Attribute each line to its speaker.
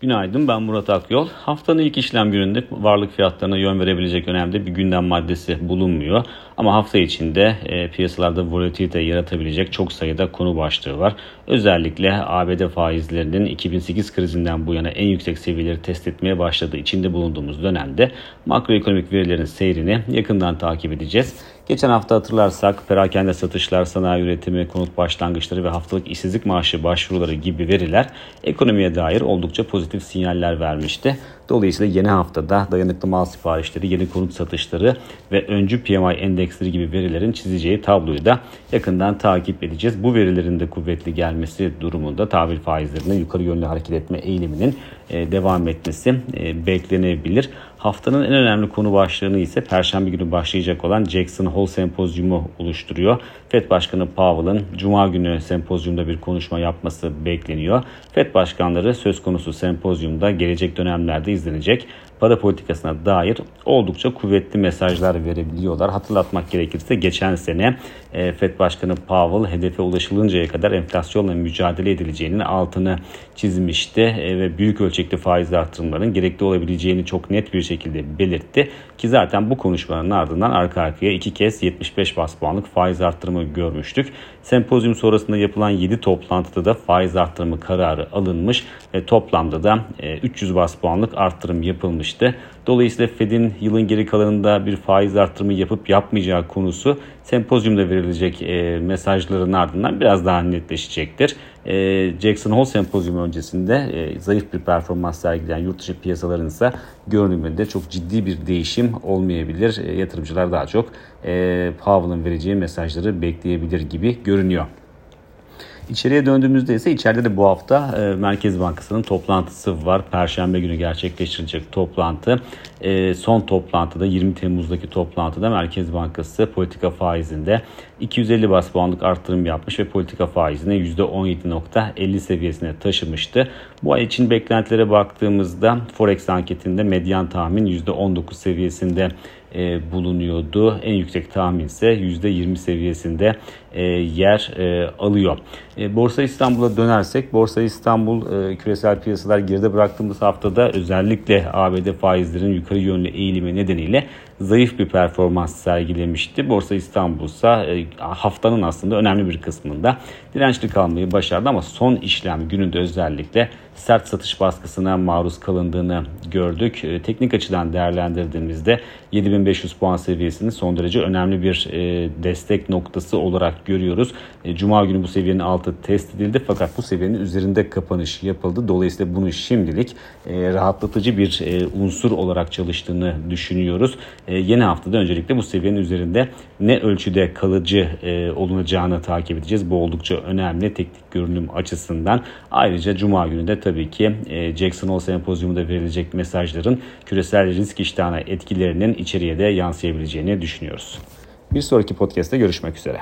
Speaker 1: Günaydın ben Murat Akyol. Haftanın ilk işlem gününde varlık fiyatlarına yön verebilecek önemli bir gündem maddesi bulunmuyor. Ama hafta içinde e, piyasalarda volatilite yaratabilecek çok sayıda konu başlığı var. Özellikle ABD faizlerinin 2008 krizinden bu yana en yüksek seviyeleri test etmeye başladığı içinde bulunduğumuz dönemde makroekonomik verilerin seyrini yakından takip edeceğiz. Geçen hafta hatırlarsak perakende satışlar, sanayi üretimi, konut başlangıçları ve haftalık işsizlik maaşı başvuruları gibi veriler ekonomiye dair oldukça pozitif sinyaller vermişti. Dolayısıyla yeni haftada dayanıklı mal siparişleri, yeni konut satışları ve öncü PMI endeksleri gibi verilerin çizeceği tabloyu da yakından takip edeceğiz. Bu verilerin de kuvvetli gelmesi durumunda tahvil faizlerine yukarı yönlü hareket etme eğiliminin e, devam etmesi e, beklenebilir. Haftanın en önemli konu başlığını ise Perşembe günü başlayacak olan Jackson Hole Sempozyumu oluşturuyor. FED Başkanı Powell'ın Cuma günü sempozyumda bir konuşma yapması bekleniyor. FED başkanları söz konusu sempozyumda gelecek dönemlerde izlenecek para politikasına dair oldukça kuvvetli mesajlar verebiliyorlar. Hatırlatmak gerekirse geçen sene e, FED Başkanı Powell hedefe ulaşılıncaya kadar enflasyonla mücadele edileceğinin altını çizmişti e, ve büyük ölçekli faiz artırımların gerekli olabileceğini çok net bir şekilde belirtti. Ki zaten bu konuşmanın ardından arka arkaya iki kez 75 bas puanlık faiz artırımı görmüştük. Sempozyum sonrasında yapılan 7 toplantıda da faiz artırımı kararı alınmış ve toplamda da 300 e, bas puanlık artırım yapılmıştı. Dolayısıyla Fed'in yılın geri kalanında bir faiz artırımı yapıp yapmayacağı konusu sempozyumda verilecek e, mesajların ardından biraz daha netleşecektir. E, Jackson Hole sempozyumu öncesinde e, zayıf bir performans sergileyen yurt dışı piyasaların ise görünümünde çok ciddi bir değişim olmayabilir. E, yatırımcılar daha çok e, Powell'ın vereceği mesajları bekleyebilir gibi görünüyor. İçeriye döndüğümüzde ise içeride de bu hafta e, Merkez Bankası'nın toplantısı var. Perşembe günü gerçekleştirilecek toplantı. E, son toplantıda 20 Temmuz'daki toplantıda Merkez Bankası politika faizinde 250 bas puanlık arttırım yapmış ve politika faizine %17.50 seviyesine taşımıştı. Bu ay için beklentilere baktığımızda Forex anketinde medyan tahmin %19 seviyesinde e, bulunuyordu. En yüksek tahmin ise %20 seviyesinde e, yer e, alıyor. E, Borsa İstanbul'a dönersek Borsa İstanbul e, küresel piyasalar geride bıraktığımız haftada özellikle ABD faizlerin yukarı yönlü eğilimi nedeniyle zayıf bir performans sergilemişti. Borsa İstanbul ise e, haftanın aslında önemli bir kısmında dirençli kalmayı başardı ama son işlem gününde özellikle sert satış baskısına maruz kalındığını gördük. E, teknik açıdan değerlendirdiğimizde 7500 puan seviyesini son derece önemli bir e, destek noktası olarak görüyoruz. Cuma günü bu seviyenin altı test edildi fakat bu seviyenin üzerinde kapanış yapıldı. Dolayısıyla bunu şimdilik rahatlatıcı bir unsur olarak çalıştığını düşünüyoruz e, yeni haftada öncelikle bu seviyenin üzerinde ne ölçüde kalıcı e, olunacağını takip edeceğiz. Bu oldukça önemli teknik görünüm açısından. Ayrıca Cuma günü de tabii ki e, Jackson Hole Sempozyumunda verilecek mesajların küresel risk iştahına etkilerinin içeriye de yansıyabileceğini düşünüyoruz. Bir sonraki podcast'te görüşmek üzere.